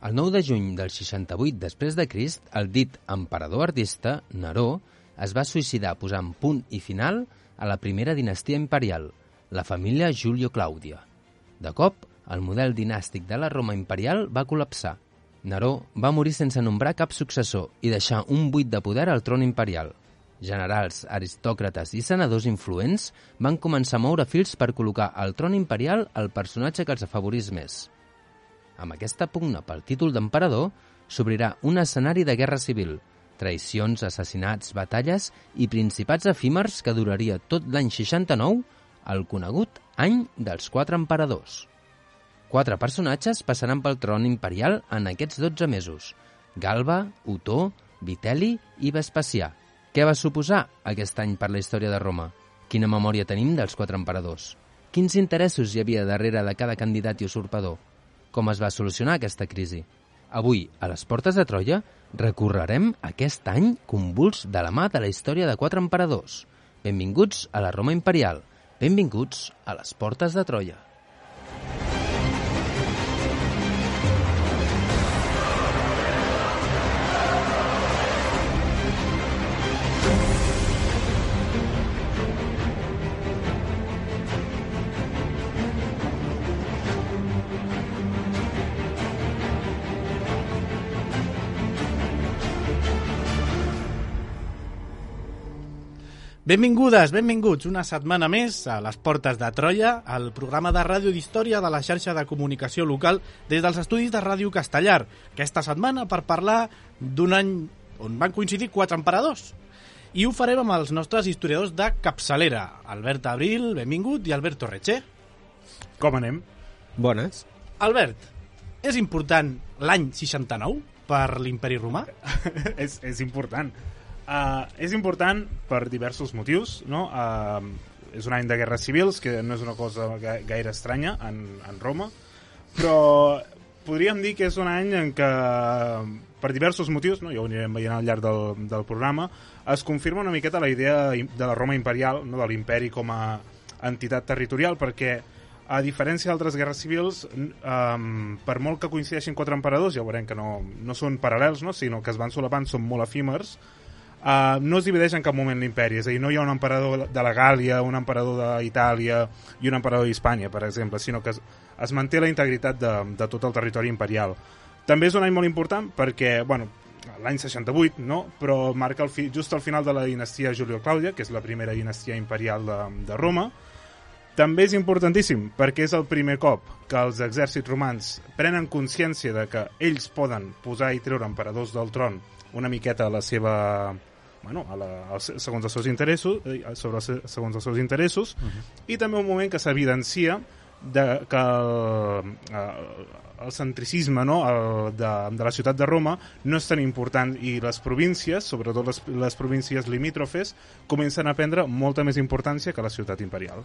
El 9 de juny del 68 després de Crist, el dit emperador artista, Neró, es va suïcidar posant punt i final a la primera dinastia imperial, la família Julio Claudia. De cop, el model dinàstic de la Roma imperial va col·lapsar. Neró va morir sense nombrar cap successor i deixar un buit de poder al tron imperial. Generals, aristòcrates i senadors influents van començar a moure fils per col·locar al tron imperial el personatge que els afavorís més. Amb aquesta pugna pel títol d'emperador s'obrirà un escenari de guerra civil, traïcions, assassinats, batalles i principats efímers que duraria tot l'any 69, el conegut any dels quatre emperadors. Quatre personatges passaran pel tron imperial en aquests 12 mesos. Galba, Otó, Vitel·li i Vespasià. Què va suposar aquest any per la història de Roma? Quina memòria tenim dels quatre emperadors? Quins interessos hi havia darrere de cada candidat i usurpador? Com es va solucionar aquesta crisi? Avui, a les portes de Troia, recorrerem aquest any convuls de la mà de la història de quatre emperadors. Benvinguts a la Roma imperial. Benvinguts a les portes de Troia. Benvingudes, benvinguts una setmana més a les Portes de Troia, el programa de ràdio d'història de la xarxa de comunicació local des dels estudis de Ràdio Castellar. Aquesta setmana per parlar d'un any on van coincidir quatre emperadors. I ho farem amb els nostres historiadors de capçalera, Albert Abril, benvingut, i Albert Torrecher. Com anem? Bones. Albert, és important l'any 69 per l'imperi romà? és, és important. Uh, és important per diversos motius, no? Uh, és un any de guerres civils, que no és una cosa ga gaire estranya en, en Roma, però podríem dir que és un any en què, per diversos motius, no? ja ho anirem veient al llarg del, del programa, es confirma una miqueta la idea de la Roma imperial, no? de l'imperi com a entitat territorial, perquè a diferència d'altres guerres civils, um, per molt que coincideixin quatre emperadors, ja veurem que no, no són paral·lels, no? sinó que es van solapant, són molt efímers, Uh, no es divideix en cap moment l'imperi, és a dir, no hi ha un emperador de la Gàlia, un emperador d'Itàlia i un emperador d'Hispània, per exemple, sinó que es, es manté la integritat de, de tot el territori imperial. També és un any molt important perquè, bueno, l'any 68, no? però marca el fi, just al final de la dinastia Julio Claudia, que és la primera dinastia imperial de, de Roma. També és importantíssim perquè és el primer cop que els exèrcits romans prenen consciència de que ells poden posar i treure emperadors del tron una miqueta a la seva bueno, a la, a, segons els seus interessos, eh, sobre segons els seus interessos, uh -huh. i també un moment que s'evidencia de, que el, el centricisme no, el, de, de la ciutat de Roma no és tan important i les províncies, sobretot les, les províncies limítrofes, comencen a prendre molta més importància que la ciutat imperial.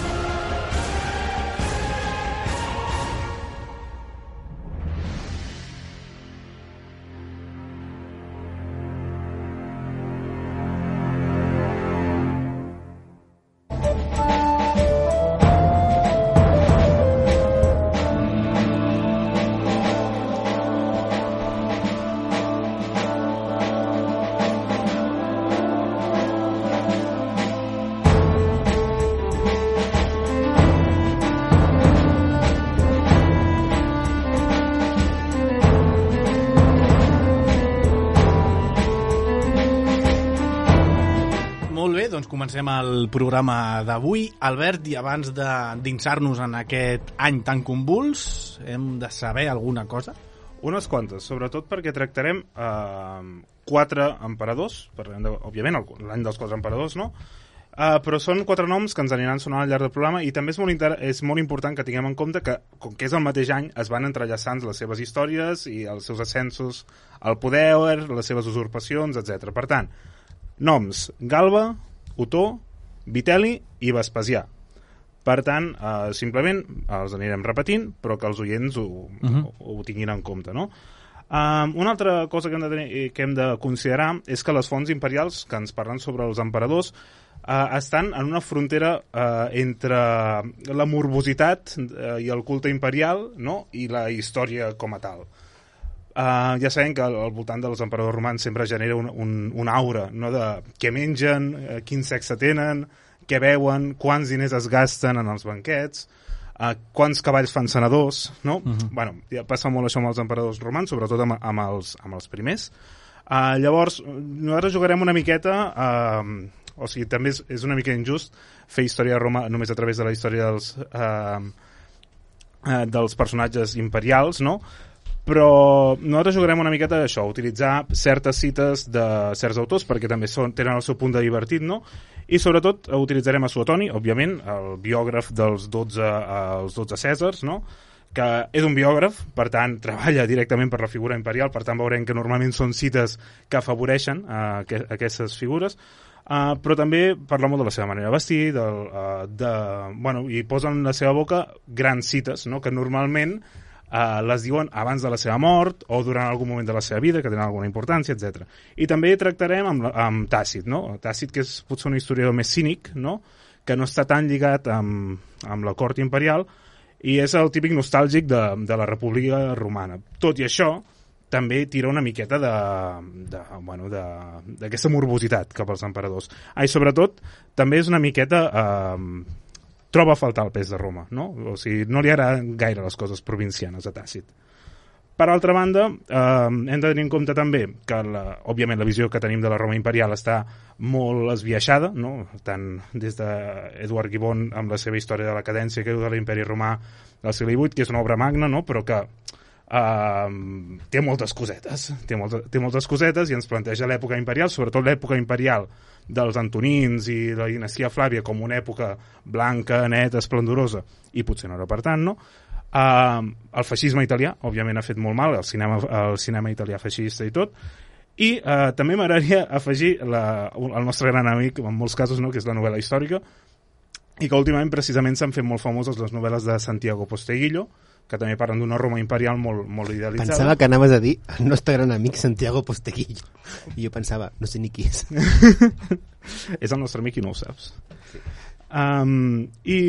comencem el programa d'avui. Albert, i abans d'insar-nos en aquest any tan convuls, hem de saber alguna cosa? Unes quantes, sobretot perquè tractarem eh, quatre emperadors, parlem de, òbviament l'any dels quatre emperadors, no? Uh, però són quatre noms que ens aniran sonant al llarg del programa i també és molt, és molt important que tinguem en compte que, com que és el mateix any, es van entrellaçant les seves històries i els seus ascensos al poder, les seves usurpacions, etc. Per tant, noms Galba, Otó, Vitelli i Vespasià. Per tant, eh, simplement els anirem repetint, però que els oients ho, uh -huh. ho, ho tinguin en compte, no? Um, una altra cosa que hem, de tenir, que hem de considerar és que les fonts imperials que ens parlen sobre els emperadors uh, estan en una frontera uh, entre la morbositat uh, i el culte imperial no? i la història com a tal. Uh, ja sabem que al, al voltant dels emperadors romans sempre genera un, un, una aura no? de què mengen, uh, quin sexe tenen, què veuen, quants diners es gasten en els banquets, uh, quants cavalls fan senadors, no? Uh -huh. bueno, ja passa molt això amb els emperadors romans, sobretot amb, amb, els, amb els primers. Uh, llavors, nosaltres jugarem una miqueta... Uh, o sigui, també és, és una mica injust fer història de Roma només a través de la història dels, uh, uh, dels personatges imperials, no? Però nosaltres jugarem una miqueta d'això, utilitzar certes cites de certs autors perquè també són, tenen el seu punt de divertit, no? I sobretot utilitzarem a Suetoni, òbviament, el biògraf dels 12, els 12 Cèsars, no? que és un biògraf, per tant, treballa directament per la figura imperial, per tant, veurem que normalment són cites que afavoreixen uh, que, aquestes figures, uh, però també parla molt de la seva manera de vestir, del, uh, de, bueno, i posen en la seva boca grans cites, no? que normalment eh, les diuen abans de la seva mort o durant algun moment de la seva vida que tenen alguna importància, etc. I també tractarem amb, amb Tàcit, no? Tàcit que és potser un historiador més cínic, no? que no està tan lligat amb, amb la cort imperial i és el típic nostàlgic de, de la República Romana. Tot i això, també tira una miqueta de, de, bueno, d'aquesta morbositat cap als emperadors. Ah, I sobretot, també és una miqueta eh, troba a faltar el pes de Roma, no? O sigui, no li agraden gaire les coses provincianes a Tàcit. Per altra banda, eh, hem de tenir en compte també que, la, òbviament, la visió que tenim de la Roma imperial està molt esbiaixada, no? tant des d'Eduard de Gibbon amb la seva història de la cadència que diu de l'imperi romà del segle XVIII, que és una obra magna, no? però que eh, té moltes cosetes, té, molta, té moltes cosetes i ens planteja l'època imperial, sobretot l'època imperial dels Antonins i de la dinastia Flàvia com una època blanca, neta, esplendorosa, i potser no era per tant, no? Uh, el feixisme italià, òbviament, ha fet molt mal, el cinema, el cinema italià feixista i tot, i uh, també m'agradaria afegir la, el nostre gran amic, en molts casos, no?, que és la novel·la històrica, i que últimament precisament s'han fet molt famoses les novel·les de Santiago Posteguillo, que també parlen d'una Roma imperial molt, molt idealitzada. Pensava que anaves a dir el nostre gran amic Santiago Posteguillo. I jo pensava, no sé ni qui és. és el nostre amic i no ho saps. Sí. Um, I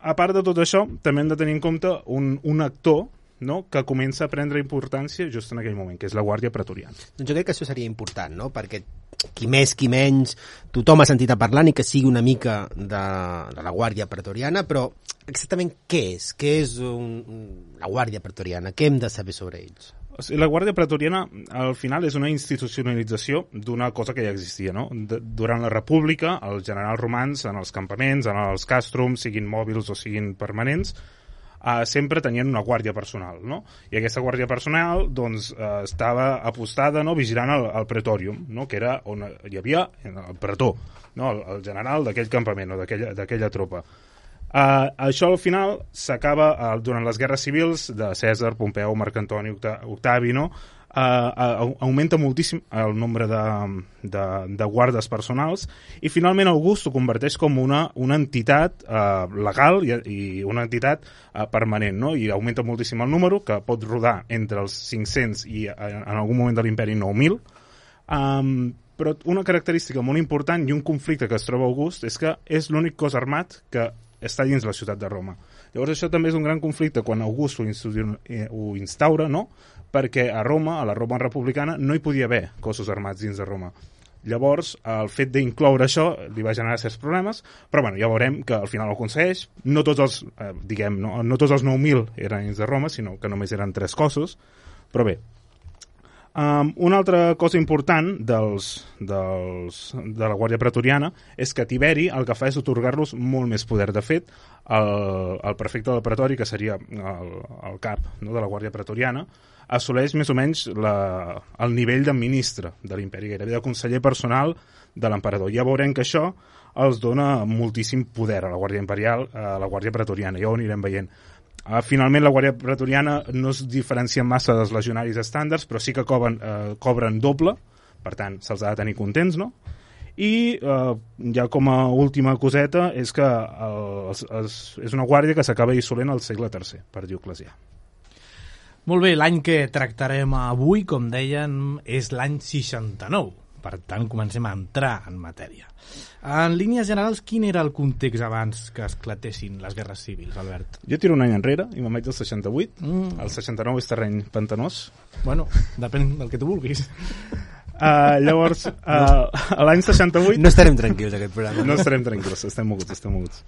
a part de tot això, també hem de tenir en compte un, un actor no? que comença a prendre importància just en aquell moment, que és la Guàrdia Pretoriana. Doncs jo crec que això seria important, no? perquè qui més, qui menys, tothom ha sentit a parlar ni que sigui una mica de, de la Guàrdia Pretoriana, però exactament què és? Què és un, la Guàrdia Pretoriana? Què hem de saber sobre ells? La Guàrdia Pretoriana, al final, és una institucionalització d'una cosa que ja existia, no? De, durant la República, els generals romans, en els campaments, en els càstrums, siguin mòbils o siguin permanents, eh, sempre tenien una guàrdia personal, no? I aquesta guàrdia personal, doncs, eh, estava apostada, no?, vigilant el, el pretorium, no?, que era on hi havia el pretor, no?, el, el general d'aquell campament o d'aquella tropa. Uh, això al final s'acaba uh, durant les guerres civils de Cèsar, Pompeu, Marc Antoni, Octavi, no? Uh, augmenta moltíssim el nombre de, de, de guardes personals i finalment August ho converteix com una, una entitat uh, legal i, i una entitat uh, permanent no? i augmenta moltíssim el número que pot rodar entre els 500 i en algun moment de l'imperi 9.000 um, però una característica molt important i un conflicte que es troba August és que és l'únic cos armat que està dins la ciutat de Roma. Llavors això també és un gran conflicte quan August ho, ho instaura, no? Perquè a Roma, a la Roma republicana, no hi podia haver cossos armats dins de Roma. Llavors, el fet d'incloure això li va generar certs problemes, però bueno, ja veurem que al final ho aconsegueix. No tots els, eh, diguem, no, no tots els 9.000 eren dins de Roma, sinó que només eren tres cossos, però bé. Um, una altra cosa important dels, dels, de la Guàrdia Pretoriana és que Tiberi el que fa és otorgar-los molt més poder. De fet, el, el prefecte del Pretori, que seria el, el cap no, de la Guàrdia Pretoriana, assoleix més o menys la, el nivell de ministre de l'imperi, gairebé de conseller personal de l'emperador. Ja veurem que això els dona moltíssim poder a la Guàrdia Imperial, a la Guàrdia Pretoriana, ja ho anirem veient. Uh, finalment, la Guàrdia Pretoriana no es diferencia massa dels legionaris estàndards, però sí que cobren, uh, cobren doble, per tant, se'ls ha de tenir contents, no? I uh, ja com a última coseta és que es, es, és una guàrdia que s'acaba dissolent al segle III, per Dioclesià. Molt bé, l'any que tractarem avui, com deien, és l'any 69. Per tant, comencem a entrar en matèria. En línies generals, quin era el context abans que esclatessin les guerres civils, Albert? Jo tiro un any enrere i me'n vaig al 68. Mm. El 69 és terreny pantanós. Bueno, depèn del que tu vulguis. Uh, llavors, uh, l'any 68... No estarem tranquils, aquest programa. No estarem tranquils, estem moguts, estem moguts.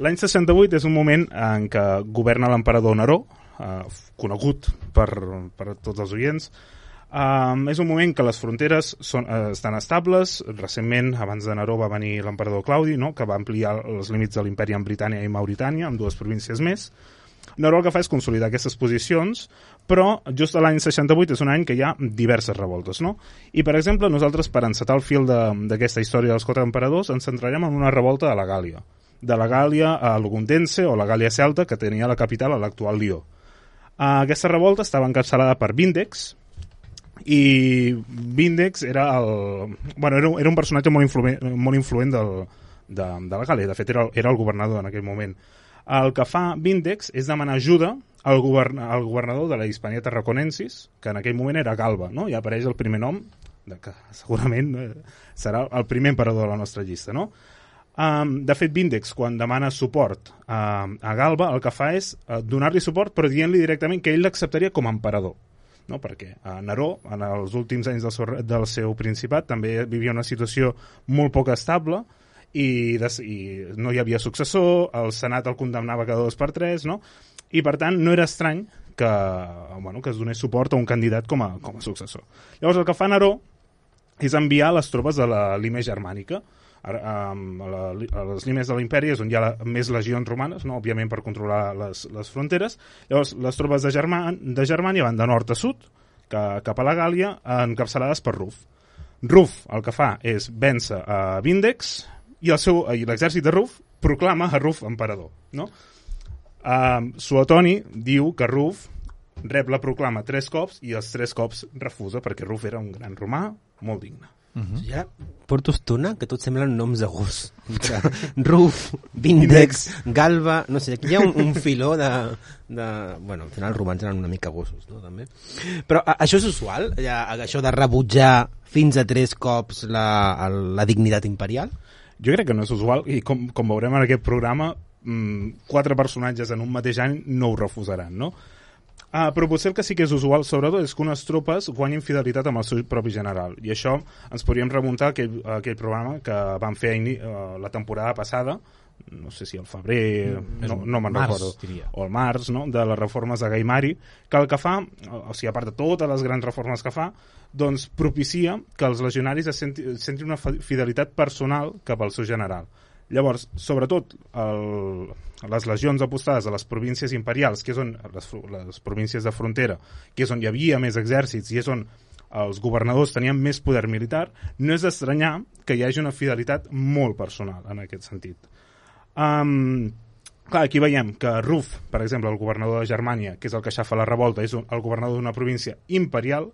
L'any 68 és un moment en què governa l'emperador Neró, uh, conegut per, per tots els oients, Um, és un moment que les fronteres són, uh, estan estables. Recentment, abans de Neró, va venir l'emperador Claudi, no? que va ampliar els límits de l'imperi en Britània i Mauritània, amb dues províncies més. Neró el que fa és consolidar aquestes posicions, però just l'any 68 és un any que hi ha diverses revoltes, no? I, per exemple, nosaltres, per encetar el fil d'aquesta història dels quatre emperadors, ens centrarem en una revolta de la Gàlia. De la Gàlia a Lugundense, o la Gàlia Celta, que tenia la capital a l'actual Lió. Uh, aquesta revolta estava encapçalada per Vindex, i Vindex era el, bueno, era, era un personatge molt influent, molt influent del, de, de la Gàlia, de fet era, era el governador en aquell moment. El que fa Vindex és demanar ajuda al, govern, al governador de la Hispania Tarraconensis, que en aquell moment era Galba, no? i apareix el primer nom, de que segurament eh, serà el primer emperador de la nostra llista. No? Um, de fet, Vindex, quan demana suport a, a Galba, el que fa és uh, donar-li suport, però dient-li directament que ell l'acceptaria com a emperador no? perquè a Neró, en els últims anys del seu, del seu principat, també vivia una situació molt poc estable i, des, i no hi havia successor, el Senat el condemnava cada dos per tres, no? i per tant no era estrany que, bueno, que es donés suport a un candidat com a, com a successor. Llavors el que fa Neró és enviar les tropes de la Lime Germànica, a, a, les línies de l'imperi és on hi ha la, més legions romanes, no? òbviament per controlar les, les fronteres. Llavors, les tropes de, Germà, de Germània van de nord a sud, que, cap a la Gàlia, encapçalades per Ruf. Ruf el que fa és vèncer a Vindex i l'exèrcit de Ruf proclama a Ruf emperador. No? Uh, Suetoni diu que Ruf rep la proclama tres cops i els tres cops refusa perquè Ruf era un gran romà molt digne. Uh -huh. Ja porto estona que tots semblen noms de gos. Ruf, Vindex, Galba... No sé, aquí hi ha un, un filó de, de... Bueno, al final els romans eren una mica gossos, no? També. Però a, això és usual? Ja, això de rebutjar fins a tres cops la, la dignitat imperial? Jo crec que no és usual i com, com veurem en aquest programa mmm, quatre personatges en un mateix any no ho refusaran, no? Ah, però potser el que sí que és usual, sobretot, és que unes tropes guanyin fidelitat amb el seu propi general. I això ens podríem remuntar a aquell, a aquell programa que van fer uh, la temporada passada, no sé si al febrer, mm, no, no me'n recordo, diria. o al març, no? de les reformes de Gaimari, que el que fa, o sigui, a part de totes les grans reformes que fa, doncs propicia que els legionaris es sentin, sentin una fidelitat personal cap al seu general. Llavors, sobretot, el, les legions apostades a les províncies imperials, que és on les, les províncies de frontera, que és on hi havia més exèrcits i és on els governadors tenien més poder militar, no és d'estranyar que hi hagi una fidelitat molt personal en aquest sentit. Um, clar, aquí veiem que Ruf, per exemple, el governador de Germània, que és el que aixafa la revolta, és el governador d'una província imperial,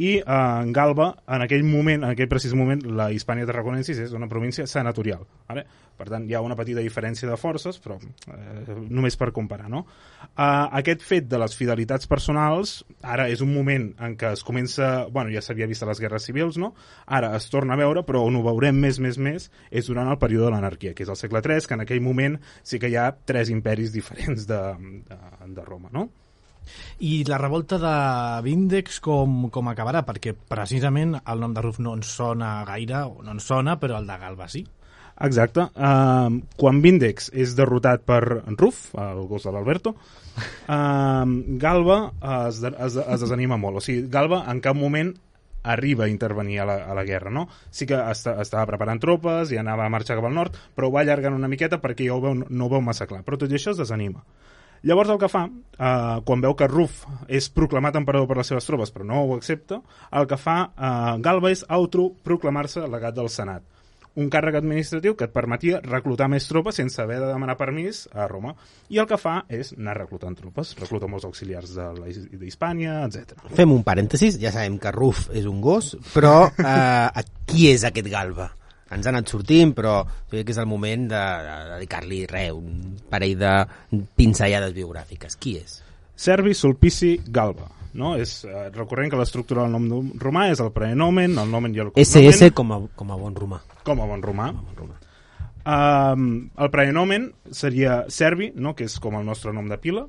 i eh, en Galba, en aquell moment, en aquell precís moment, la Hispània Tarraconensis és una província senatorial. Vale? Per tant, hi ha una petita diferència de forces, però eh, només per comparar. No? Eh, aquest fet de les fidelitats personals, ara és un moment en què es comença... bueno, ja s'havia vist a les guerres civils, no? ara es torna a veure, però on ho veurem més, més, més, és durant el període de l'anarquia, que és el segle III, que en aquell moment sí que hi ha tres imperis diferents de, de, de Roma. No? I la revolta de Vindex com, com acabarà? Perquè precisament el nom de Ruf no ens sona gaire, o no ens sona, però el de Galba sí. Exacte. Uh, quan Vindex és derrotat per Ruf, el gos de l'Alberto, uh, Galba es, es, es desanima molt. O sigui, Galba en cap moment arriba a intervenir a la, a la guerra, no? Sí que està, estava preparant tropes i anava a marxar cap al nord, però ho va allargant una miqueta perquè ja ho veu, no ho veu massa clar. Però tot i això es desanima. Llavors el que fa, eh, quan veu que Ruf és proclamat emperador per les seves tropes, però no ho accepta, el que fa eh, Galba és autoproclamar-se legat del Senat un càrrec administratiu que et permetia reclutar més tropes sense haver de demanar permís a Roma. I el que fa és anar reclutant tropes, recluta molts auxiliars d'Hispània, etc. Fem un parèntesis, ja sabem que Ruf és un gos, però eh, qui és aquest Galba? Ens ha anat sortint, però crec que és el moment de, de dedicar-li res, un parell de pinzellades biogràfiques. Qui és? Servi Sulpici Galba no? És eh, recurrent que l'estructura del nom romà és el prenomen, el nomen i el cognomen. SS com a, com a bon romà. Com a bon romà. Com a bon romà. Um, el prenomen seria Servi, no? que és com el nostre nom de pila,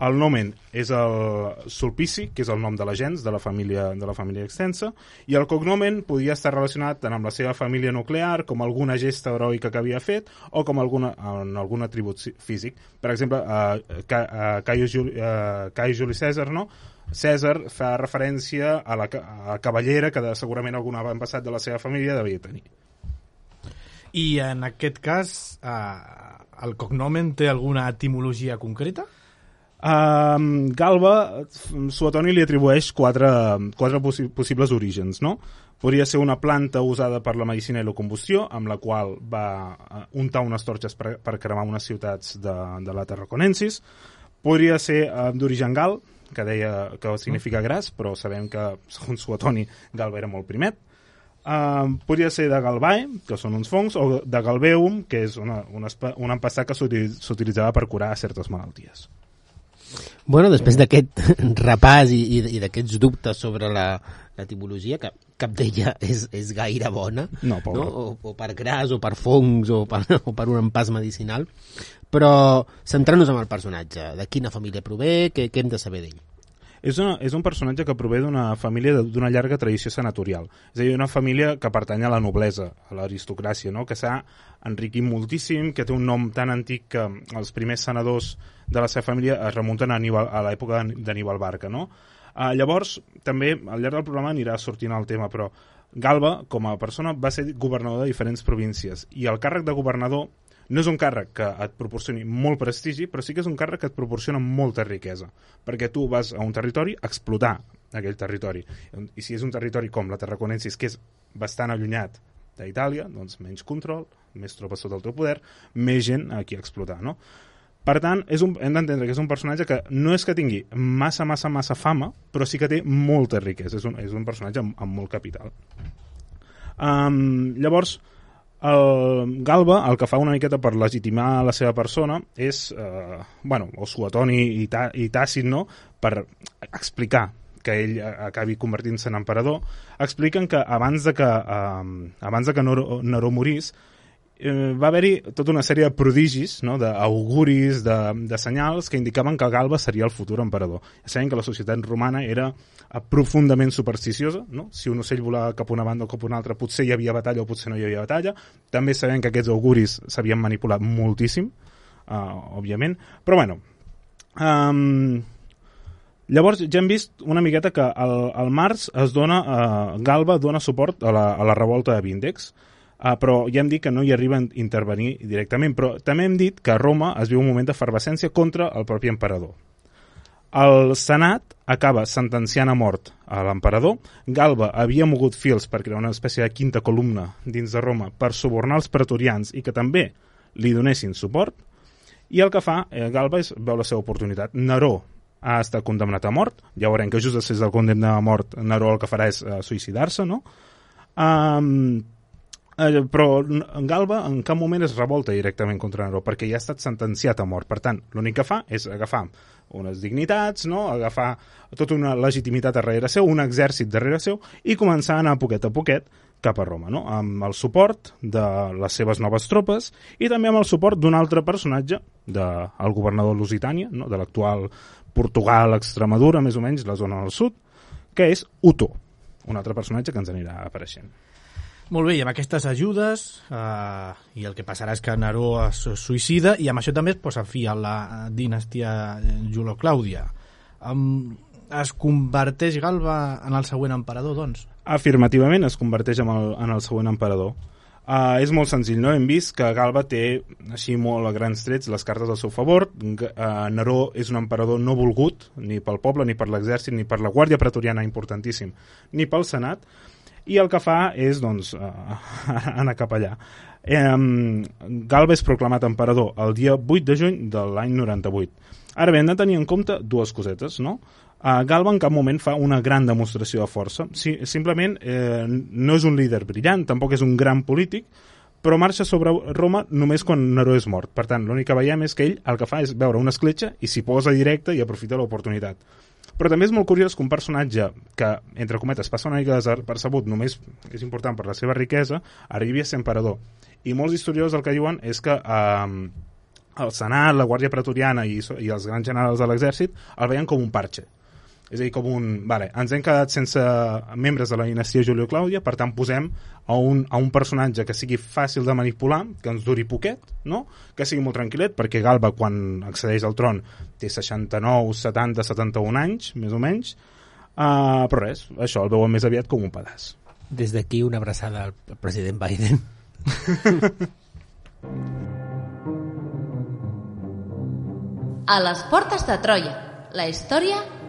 el nomen és el Sulpici, que és el nom de la gens, de la família, de la família extensa, i el cognomen podia estar relacionat tant amb la seva família nuclear, com alguna gesta heroica que havia fet, o com alguna, en algun atribut físic. Per exemple, uh, Caius Juli, uh, Caius Juli César, no? César fa referència a la, a la cavallera que de, segurament algun avantpassat de la seva família devia tenir. I en aquest cas, eh, el cognomen té alguna etimologia concreta? Uh, Galba, Suetoni li atribueix quatre, quatre possi possibles orígens, no? Podria ser una planta usada per la medicina i la combustió, amb la qual va uh, untar unes torxes per, per cremar unes ciutats de, de la Terraconensis. Podria ser uh, d'origen gal, que deia que significa gras, però sabem que, segons Suetoni, Galba era molt primet. Uh, podria ser de galvae, que són uns fongs, o de galbeum, que és una, una, un empassat que s'utilitzava per curar certes malalties. Bueno, després d'aquest repàs i, i, i d'aquests dubtes sobre la, l'etimologia, que cap d'ella és, és gaire bona, no, no? O, o per gras, o per fongs, o per, o per un empàs medicinal, però centrant-nos en el personatge, de quina família prové, què, què hem de saber d'ell? És, una, és un personatge que prové d'una família d'una llarga tradició senatorial. És a dir, una família que pertany a la noblesa, a l'aristocràcia, no? que s'ha enriquit moltíssim, que té un nom tan antic que els primers senadors de la seva família es remunten a, Aníbal, a l'època d'Aníbal Barca. No? Uh, llavors, també, al llarg del programa anirà sortint el tema, però Galba, com a persona, va ser governador de diferents províncies i el càrrec de governador no és un càrrec que et proporcioni molt prestigi, però sí que és un càrrec que et proporciona molta riquesa, perquè tu vas a un territori a explotar aquell territori. I si és un territori com la Terraconensis, que és bastant allunyat d'Itàlia, doncs menys control, més tropes sota el teu poder, més gent a explotar, no? Per tant, és un, hem d'entendre que és un personatge que no és que tingui massa, massa, massa fama, però sí que té molta riquesa. És un, és un personatge amb, amb molt capital. Um, llavors, el Galba el que fa una miqueta per legitimar la seva persona és, eh, bueno, o Suetoni i, ta, i Tàcit, no?, per explicar que ell acabi convertint-se en emperador, expliquen que abans de que, eh, abans de que Neró, Neró morís, eh, va haver-hi tota una sèrie de prodigis, no? d'auguris, de, de senyals que indicaven que Galba seria el futur emperador. Sabem que la societat romana era eh, profundament supersticiosa, no? si un ocell volava cap una banda o cap una altra, potser hi havia batalla o potser no hi havia batalla. També sabem que aquests auguris s'havien manipulat moltíssim, uh, òbviament, però bueno, um, Llavors ja hem vist una miqueta que al, al març es dona, uh, Galba dona suport a la, a la revolta de Vindex, Uh, però ja hem dit que no hi arriben a intervenir directament, però també hem dit que a Roma es viu un moment d'efervescència contra el propi emperador. El Senat acaba sentenciant a mort a l'emperador. Galba havia mogut fils per crear una espècie de quinta columna dins de Roma per subornar els pretorians i que també li donessin suport. I el que fa eh, Galba és veu la seva oportunitat. Neró ha estat condemnat a mort. Ja veurem que just després del condemnat a mort Neró el que farà és uh, suïcidar-se, no? Um, eh, però Galba en cap moment es revolta directament contra Neró perquè ja ha estat sentenciat a mort. Per tant, l'únic que fa és agafar unes dignitats, no? agafar tota una legitimitat darrere seu, un exèrcit darrere seu i començar a anar poquet a poquet cap a Roma, no? amb el suport de les seves noves tropes i també amb el suport d'un altre personatge, del de, governador Lusitània, no? de l'actual Portugal, Extremadura, més o menys, la zona del sud, que és Uto, un altre personatge que ens anirà apareixent. Molt bé, i amb aquestes ajudes eh, i el que passarà és que Neró es suïcida i amb això també es posa fi a la dinastia Julio-Clàudia. Um, es converteix Galba en el següent emperador, doncs? Afirmativament es converteix en el, en el següent emperador. Uh, és molt senzill, no? Hem vist que Galba té, així molt a grans trets, les cartes al seu favor. Uh, Neró és un emperador no volgut, ni pel poble, ni per l'exèrcit, ni per la Guàrdia Pretoriana, importantíssim, ni pel Senat, i el que fa és, doncs, uh, anar cap allà. Galba és proclamat emperador el dia 8 de juny de l'any 98. Ara bé, hem de tenir en compte dues cosetes, no? Uh, Galba en cap moment fa una gran demostració de força. Si, simplement eh, no és un líder brillant, tampoc és un gran polític, però marxa sobre Roma només quan Neró és mort. Per tant, l'únic que veiem és que ell el que fa és veure una escletxa i s'hi posa directe i aprofita l'oportunitat. Però també és molt curiós que un personatge que, entre cometes, passa una mica desapercebut, només és important per la seva riquesa, arribi a ser emperador. I molts historiadors el que diuen és que eh, el Senat, la Guàrdia Pretoriana i, i els grans generals de l'exèrcit el veien com un parche és a dir, com un... Vale, ens hem quedat sense membres de la dinastia Julio Clàudia, per tant posem a un, a un personatge que sigui fàcil de manipular, que ens duri poquet, no? que sigui molt tranquil·let, perquè Galba, quan accedeix al tron, té 69, 70, 71 anys, més o menys, uh, però res, això el veuen més aviat com un pedaç. Des d'aquí una abraçada al president Biden. A les portes de Troia, la història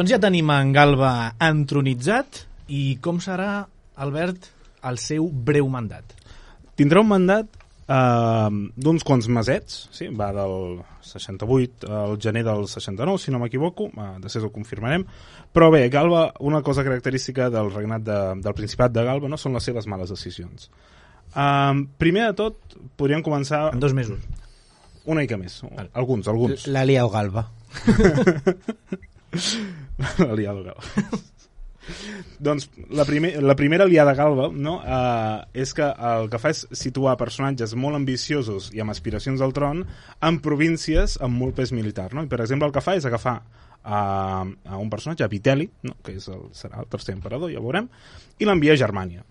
Doncs ja tenim en Galba entronitzat i com serà, Albert, el seu breu mandat? Tindrà un mandat eh, d'uns quants mesets, sí? va del 68 al gener del 69, si no m'equivoco, eh, després ho confirmarem, però bé, Galba, una cosa característica del regnat de, del Principat de Galba no són les seves males decisions. Eh, primer de tot, podríem començar... En dos mesos. Una mica més, alguns, alguns. La Liao Galba. L'aliada Galba. doncs la, primer, la primera aliada Galba no, eh, és que el que fa és situar personatges molt ambiciosos i amb aspiracions al tron en províncies amb molt pes militar. No? I, per exemple, el que fa és agafar a, a un personatge, a Vitelli, no? que és el, serà el tercer emperador, ja ho veurem, i l'envia a Germània.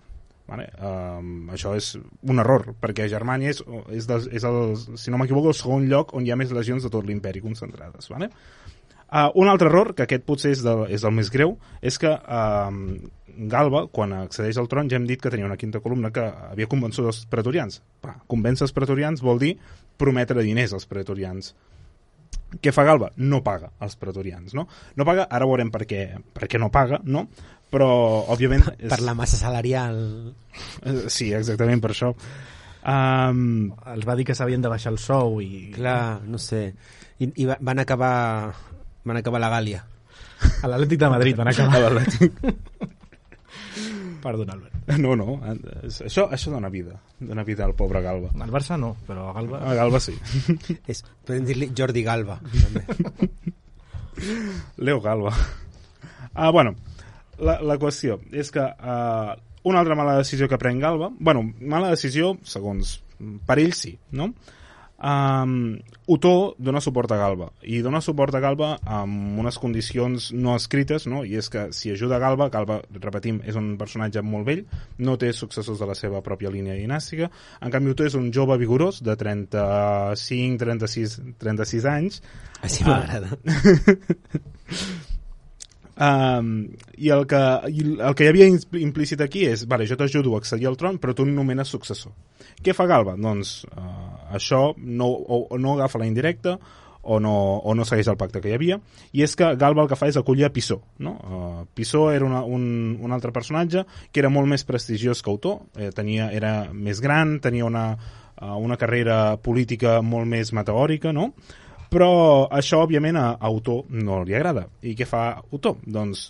Vale? Um, això és un error, perquè Germània és, és, de, és el, si no m'equivoco, el segon lloc on hi ha més legions de tot l'imperi concentrades. Vale? Uh, un altre error, que aquest potser és, de, és el més greu, és que uh, Galba, quan accedeix al tron, ja hem dit que tenia una quinta columna que havia convençut els pretorians. Va, convèncer els pretorians vol dir prometre diners als pretorians. Què fa Galba? No paga als pretorians, no? No paga, ara veurem per què, per què no paga, no? Però, òbviament... És... Per la massa salarial. Eh, sí, exactament per això. Um... Els va dir que s'havien de baixar el sou i... Clar, no sé. I, i van acabar van acabar la Gàlia. A l'Atlètic de Madrid van acabar. A l'Atlètic. Perdona, Albert. No, no, això, això dona vida, dona vida al pobre Galba. Al Barça no, però a Galba... A Galba sí. És, podem dir-li Jordi Galba, també. Leo Galba. Ah, bueno, la, la qüestió és que uh, una altra mala decisió que pren Galba, bueno, mala decisió, segons per ell sí, no? Um, Otó dona suport a Galba i dona suport a Galba amb unes condicions no escrites no? i és que si ajuda a Galba, Galba, repetim, és un personatge molt vell, no té successors de la seva pròpia línia dinàstica en canvi Otó és un jove vigorós de 35, 36, 36 anys Així m'agrada. Um, i, el que, i el que hi havia implícit aquí és vale, jo t'ajudo a accedir al tron però tu nomenes successor què fa Galba? doncs uh, això no, o, o no agafa la indirecta o no, o no segueix el pacte que hi havia i és que Galba el que fa és acollir a Pissó no? uh, Pissó era una, un, un altre personatge que era molt més prestigiós que Otó eh, tenia, era més gran tenia una, uh, una carrera política molt més meteòrica no? però això òbviament a, a Otó no li agrada i què fa Otó? doncs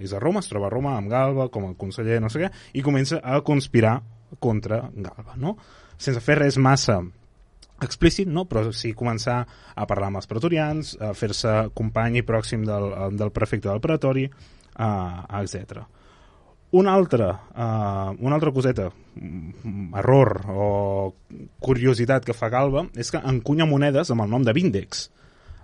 és a Roma, es troba a Roma amb Galba com a conseller no sé què i comença a conspirar contra Galba no? sense fer res massa explícit, no? però sí començar a parlar amb els pretorians, a fer-se company i pròxim del, del prefecte del pretori, uh, etc. Una altra, uh, una altra coseta, mm, error o curiositat que fa Galba és que encunya monedes amb el nom de Vindex.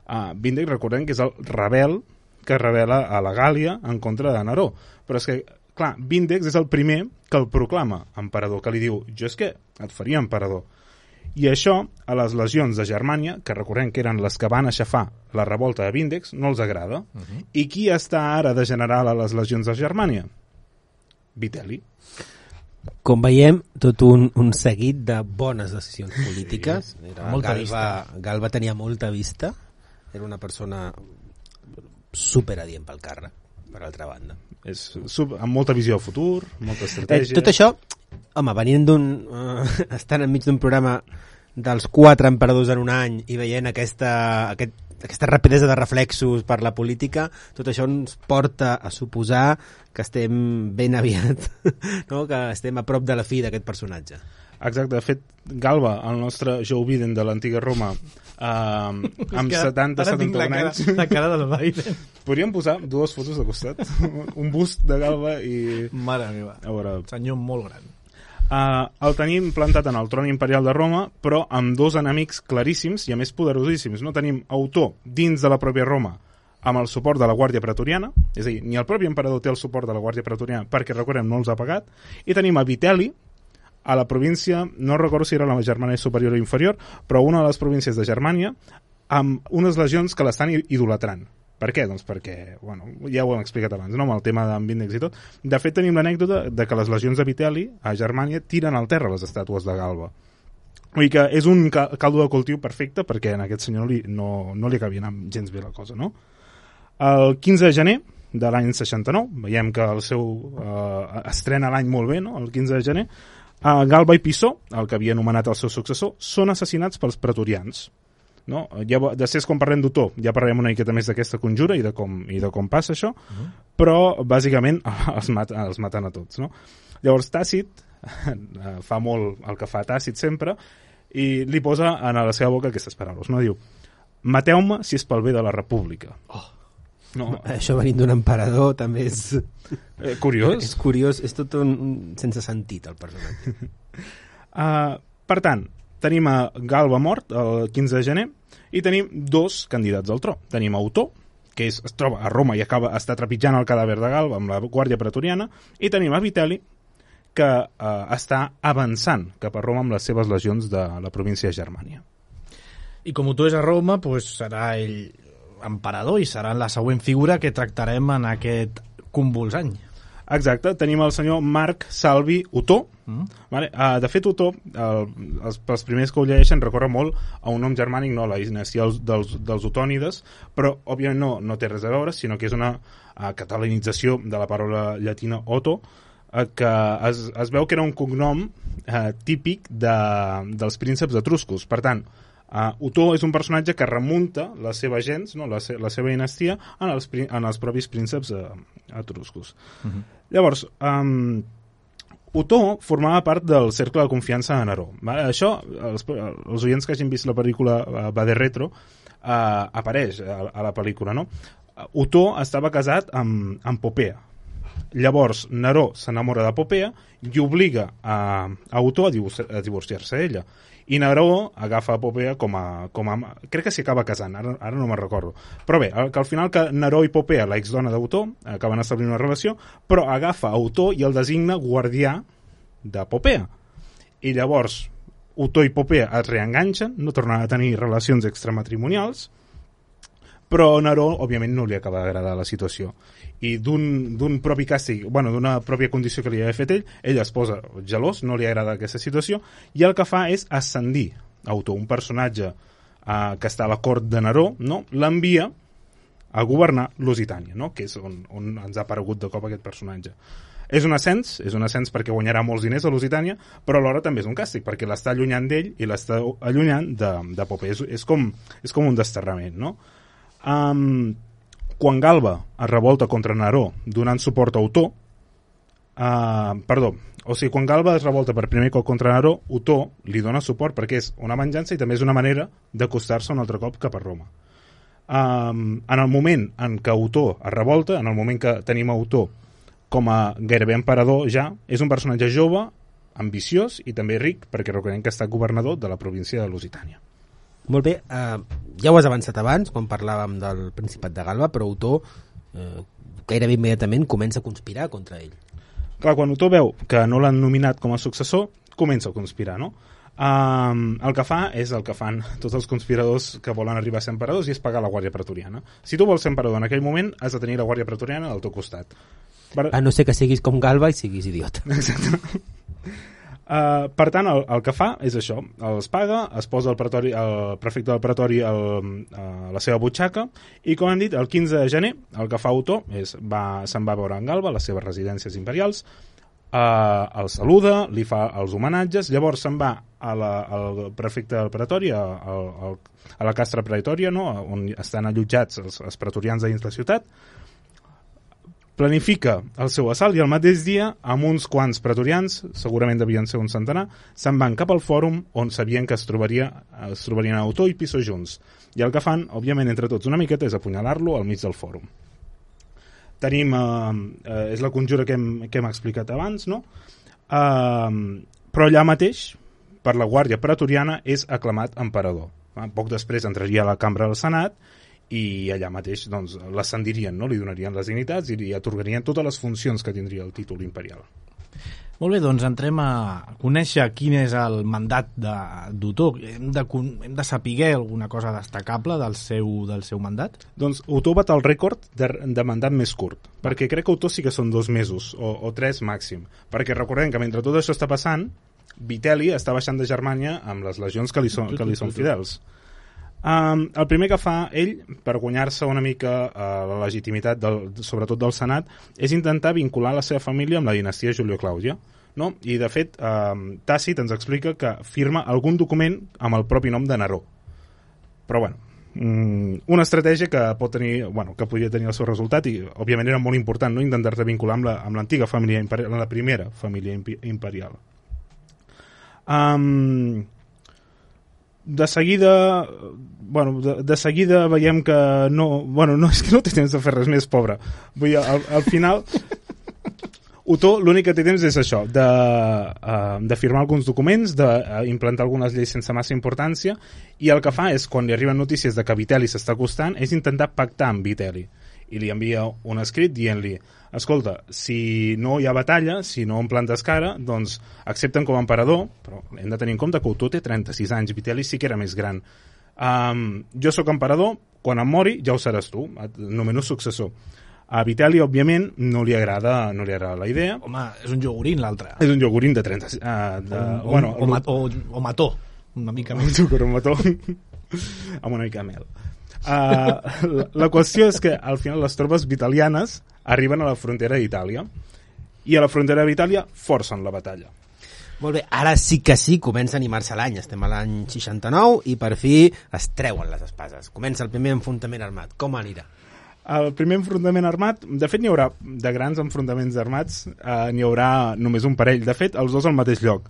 Uh, Vindex, recordem que és el rebel que revela a la Gàlia en contra de Neró. Però és que, clar, Vindex és el primer que el proclama emperador, que li diu, jo és que et faria emperador. I això, a les legions de Germània, que recordem que eren les que van aixafar la revolta de Vindex, no els agrada. Uh -huh. I qui està ara de general a les legions de Germània? Vitelli. Com veiem, tot un, un seguit de bones decisions polítiques. Era, molta Galba, Galba tenia molta vista. Era una persona superadient pel càrrec, per altra banda. És sub, amb molta visió de futur, molta Eh, estratègia. tot això, home, venint d'un... Uh, estant enmig d'un programa dels quatre emperadors en un any i veient aquesta, aquest, aquesta rapidesa de reflexos per la política, tot això ens porta a suposar que estem ben aviat, no? que estem a prop de la fi d'aquest personatge. Exacte, de fet, Galba, el nostre Joe Biden de l'antiga Roma, eh, amb 70, Ara tinc la 71 cara, anys, la cara del Biden. podríem posar dues fotos de costat, un bust de Galba i... Mare meva. A veure, Senyor molt gran. Uh, el tenim plantat en el tron imperial de Roma, però amb dos enemics claríssims i a més poderosíssims. No tenim autor dins de la pròpia Roma amb el suport de la Guàrdia Pretoriana, és a dir, ni el propi emperador té el suport de la Guàrdia Pretoriana perquè, recordem, no els ha pagat, i tenim a Vitelli, a la província, no recordo si era la Germània superior o inferior, però una de les províncies de Germània, amb unes legions que l'estan idolatrant. Per què? Doncs perquè, bueno, ja ho hem explicat abans, no? amb el tema d'en Vindex i tot. De fet, tenim l'anècdota de que les legions de Vitelli a Germània tiren al terra les estàtues de Galba. Vull dir que és un ca- caldo de cultiu perfecte perquè en aquest senyor li, no, no li acabia anant gens bé la cosa, no? El 15 de gener de l'any 69, veiem que el seu eh, estrena l'any molt bé, no? el 15 de gener, eh, Galba i Pissó, el que havia anomenat el seu successor, són assassinats pels pretorians. No? Ja, després, quan parlem d'Otó, ja parlarem una miqueta més d'aquesta conjura i de com, i de com passa això, uh -huh. però, bàsicament, els, mat, els maten a tots. No? Llavors, Tàcit eh, fa molt el que fa Tàcit sempre i li posa en la seva boca aquestes paraules. No? Diu, mateu-me si és pel bé de la república. Oh. No, Això venint d'un emperador també és, eh, curiós. és curiós, és tot un, un sense sentit el personatge. Uh, per tant, tenim a Galba mort el 15 de gener i tenim dos candidats al tro. Tenim a Otó, que és, es troba a Roma i acaba està trepitjant el cadàver de Galba amb la guàrdia pretoriana, i tenim a Vitelli, que uh, està avançant cap a Roma amb les seves legions de la província de Germània. I com tu és a Roma, pues, serà ell emperador i serà la següent figura que tractarem en aquest convuls any. Exacte, tenim el senyor Marc Salvi Otó. Mm. Vale? Uh, de fet, Otó, el, els, els primers que ho llegeixen, recorre molt a un nom germànic, no, la dinastia dels, dels, dels otònides, però, òbviament, no, no té res a veure, sinó que és una uh, catalanització de la paraula llatina Otto, uh, que es, es veu que era un cognom uh, típic de, dels prínceps etruscos. Per tant, Uh, Otó és un personatge que remunta la seva gens, no, la, se la seva dinastia, en els, en els propis prínceps uh, etruscos. Uh -huh. Llavors, um, Otó formava part del cercle de confiança de Neró. Vale? Això, els, els oients que hagin vist la pel·lícula uh, Va de Retro, uh, apareix a, a la pel·lícula, no? Uh, Otó estava casat amb, amb Popea, llavors Neró s'enamora de Popea i obliga a, a Otó a divorciar-se d'ella i Neró agafa Popea com a, com a... crec que s'hi acaba casant, ara, ara no me'n recordo. Però bé, que al final que Neró i Popea, la exdona d'Otó, acaben establint una relació, però agafa a Otó i el designa guardià de Popea. I llavors Otó i Popea es reenganxen, no tornen a tenir relacions extramatrimonials, però Neró, òbviament, no li acaba d'agradar la situació. I d'un propi càstig, bueno, d'una pròpia condició que li havia fet ell, ell es posa gelós, no li agrada aquesta situació, i el que fa és ascendir Autor, un personatge eh, que està a la cort de Neró, no? l'envia a governar Lusitània, no? que és on, on ens ha aparegut de cop aquest personatge. És un ascens, és un ascens perquè guanyarà molts diners a Lusitània, però alhora també és un càstig, perquè l'està allunyant d'ell i l'està allunyant de, de Popé. És, és, com, és com un desterrament, no? Um, quan Galba es revolta contra Neró donant suport a Otó, uh, perdó, o sigui, quan Galba es revolta per primer cop contra Neró, Otó li dona suport perquè és una venjança i també és una manera d'acostar-se un altre cop cap a Roma. Um, en el moment en què Otó es revolta, en el moment que tenim a Otó com a gairebé emperador ja, és un personatge jove, ambiciós i també ric, perquè recordem que estat governador de la província de Lusitània. Molt bé, eh, ja ho has avançat abans, quan parlàvem del Principat de Galba, però Otó eh, gairebé immediatament comença a conspirar contra ell. Clar, quan Otó veu que no l'han nominat com a successor, comença a conspirar, no? Um, el que fa és el que fan tots els conspiradors que volen arribar a ser emperadors i és pagar la Guàrdia Pretoriana. Si tu vols ser emperador en aquell moment, has de tenir la Guàrdia Pretoriana al teu costat. Per... A no ser que siguis com Galba i siguis idiota. Uh, per tant, el, el que fa és això, els paga, es posa el, pretori, el prefecte del pretori el, a la seva butxaca i, com hem dit, el 15 de gener el que fa Otó és va, se'n va veure en Galba, a les seves residències imperials, uh, el saluda, li fa els homenatges, llavors se'n va a la, al prefecte del pretori, a, a, a la castra pretorià, no? on estan allotjats els, els pretorians dins la ciutat, planifica el seu assalt i el mateix dia, amb uns quants pretorians, segurament devien ser un centenar, se'n van cap al fòrum on sabien que es, trobaria, es trobarien Autor i Piso junts. I el que fan, òbviament, entre tots una miqueta, és apunyalar-lo al mig del fòrum. Tenim, eh, eh, és la conjura que hem, que hem explicat abans, no? Eh, però allà mateix, per la Guàrdia Pretoriana, és aclamat emperador. Eh, Poc després entraria a la cambra del Senat i allà mateix doncs, l'ascendirien, no? li donarien les dignitats i li atorgarien totes les funcions que tindria el títol imperial. Molt bé, doncs entrem a conèixer quin és el mandat de- d'Otó. Hem, de, hem de saber alguna cosa destacable del seu, del seu mandat? Doncs Otó bat el rècord de, de mandat més curt, perquè crec que Otó sí que són dos mesos, o, o tres màxim, perquè recordem que mentre tot això està passant, Vitel·li està baixant de Germània amb les legions que li són, que li són fidels. Um, el primer que fa ell, per guanyar-se una mica uh, la legitimitat, del, sobretot del Senat, és intentar vincular la seva família amb la dinastia Julio-Clàudia. No? I, de fet, um, Tàcit ens explica que firma algun document amb el propi nom de Neró. Però, bueno, mm, una estratègia que pot tenir, bueno, que podria tenir el seu resultat i, òbviament, era molt important no? intentar-te vincular amb la- amb l'antiga família imperial, la primera família imperial. Um, de seguida bueno, de, de seguida veiem que no, bueno, no és que no té temps de fer res més, pobre. Vull dir, al, al final Otó l'únic que té temps és això, de, uh, de firmar alguns documents, d'implantar algunes lleis sense massa importància, i el que fa és, quan li arriben notícies de que Vitel·li s'està acostant, és intentar pactar amb Vitel·li. I li envia un escrit dient-li escolta, si no hi ha batalla, si no em plantes cara, doncs accepten com a emperador, però hem de tenir en compte que Otó té 36 anys, Vitel·li sí que era més gran. Um, jo sóc emperador, quan em mori ja ho seràs tu, et nomeno successor. A Vitel·li, òbviament, no li agrada, no li agrada la idea. Home, és un iogurín l'altre. És un iogurín de 30... Uh, de, o, bueno, o, ma- o, o mató, una mica més. un mató amb una mica de mel. Uh, la, la qüestió és que al final les tropes vitalianes arriben a la frontera d'Itàlia i a la frontera d'Itàlia forcen la batalla. Molt bé, ara sí que sí, comença a animar-se l'any. Estem a l'any 69 i per fi es treuen les espases. Comença el primer enfrontament armat. Com anirà? El primer enfrontament armat, de fet n'hi haurà de grans enfrontaments armats, eh, n'hi haurà només un parell, de fet els dos al mateix lloc.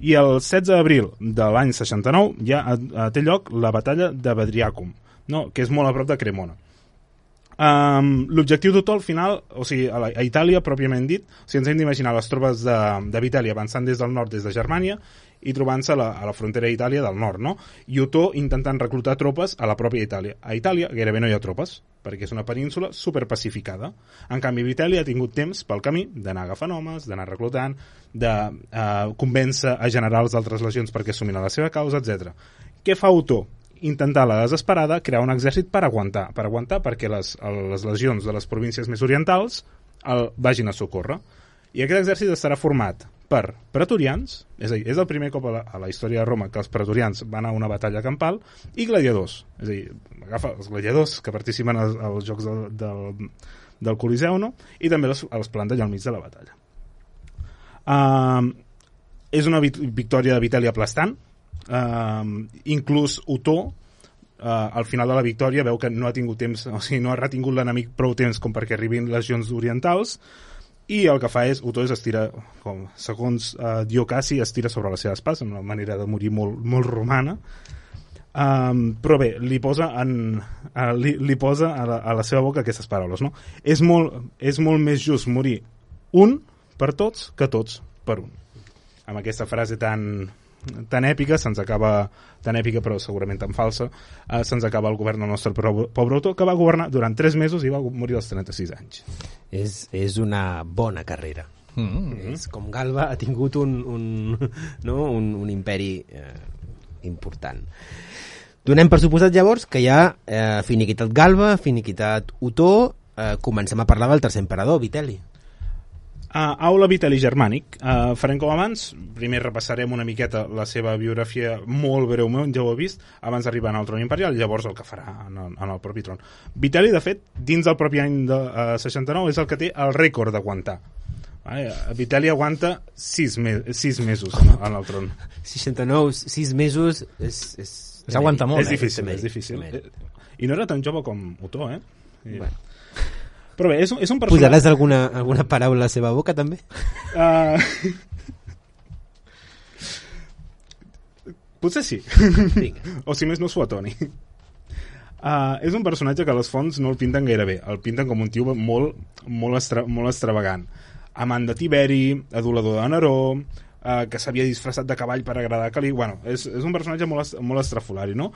I el 16 d'abril de l'any 69 ja eh, té lloc la batalla de Bedriacum, no, que és molt a prop de Cremona. Um, L'objectiu d'Otó al final, o sigui, a, la, a Itàlia pròpiament dit, o sigui, ens hem d'imaginar les tropes de, de Vitàlia avançant des del nord, des de Germània, i trobant-se a, la, a la frontera d'Itàlia del nord, no? I Otó intentant reclutar tropes a la pròpia Itàlia. A Itàlia gairebé no hi ha tropes, perquè és una península superpacificada. En canvi, Vitàlia ha tingut temps pel camí d'anar agafant homes, d'anar reclutant, de eh, convèncer a generals d'altres legions perquè assumin la seva causa, etc. Què fa Otó? Intentar la desesperada crear un exèrcit per aguantar, per aguantar perquè les, les legions de les províncies més orientals el vagin a socórrer. I aquest exèrcit estarà format per pretorians, és a dir, és el primer cop a la, a la història de Roma que els pretorians van a una batalla campal, i gladiadors, és a dir, agafa els gladiadors que participen als, als jocs del, del, del Coliseu, no? i també els, els planta allà al mig de la batalla. Uh, és una victòria de Vitàlia aplastant, uh, inclús Otó uh, al final de la victòria veu que no ha tingut temps, o sigui, no ha retingut l'enemic prou temps com perquè arribin legions orientals i el que fa és, Otó és estira, com, segons uh, Diocasi, estira sobre les seves pas, una manera de morir molt, molt romana, um, però bé, li posa, en, li, li posa a, la, a la seva boca aquestes paraules, no? És molt, és molt més just morir un per tots que tots per un. Amb aquesta frase tan, tan èpica, se'ns acaba tan èpica però segurament tan falsa, eh, se'ns acaba el govern del nostre pobre autor, que va governar durant 3 mesos i va morir als 36 anys. És, és una bona carrera. Mm -hmm. És com Galba ha tingut un, un, no? un, un imperi eh, important. Donem per suposat llavors que hi ha eh, finiquitat Galba, finiquitat Otó, eh, comencem a parlar del tercer emperador, Viteli. Uh, Aula Vitali Germànic. Uh, farem com abans, primer repassarem una miqueta la seva biografia molt breument, ja ho he vist, abans d'arribar al tron imperial, llavors el que farà en el, en el propi tron. Vitali, de fet, dins del propi any de uh, 69, és el que té el rècord d'aguantar. Uh, Vitali aguanta 6, me 6 mesos en, en el tron. 69, 6 mesos és... és... S'aguanta molt, és eh? difícil, és difícil. I no era tan jove com Otó, eh? I... Bueno. Però bé, és, un- és un personatge... Posaràs alguna, alguna paraula a la seva boca, també? Uh... Potser sí. Vinga. o si més no Suatoni. Uh, és un personatge que a les fonts no el pinten gaire bé. El pinten com un tio molt, molt, estra, molt extravagant. Amant de Tiberi, adulador de Neró, uh, que s'havia disfressat de cavall per agradar a Calí... Bueno, és, és un personatge molt, molt estrafolari, no?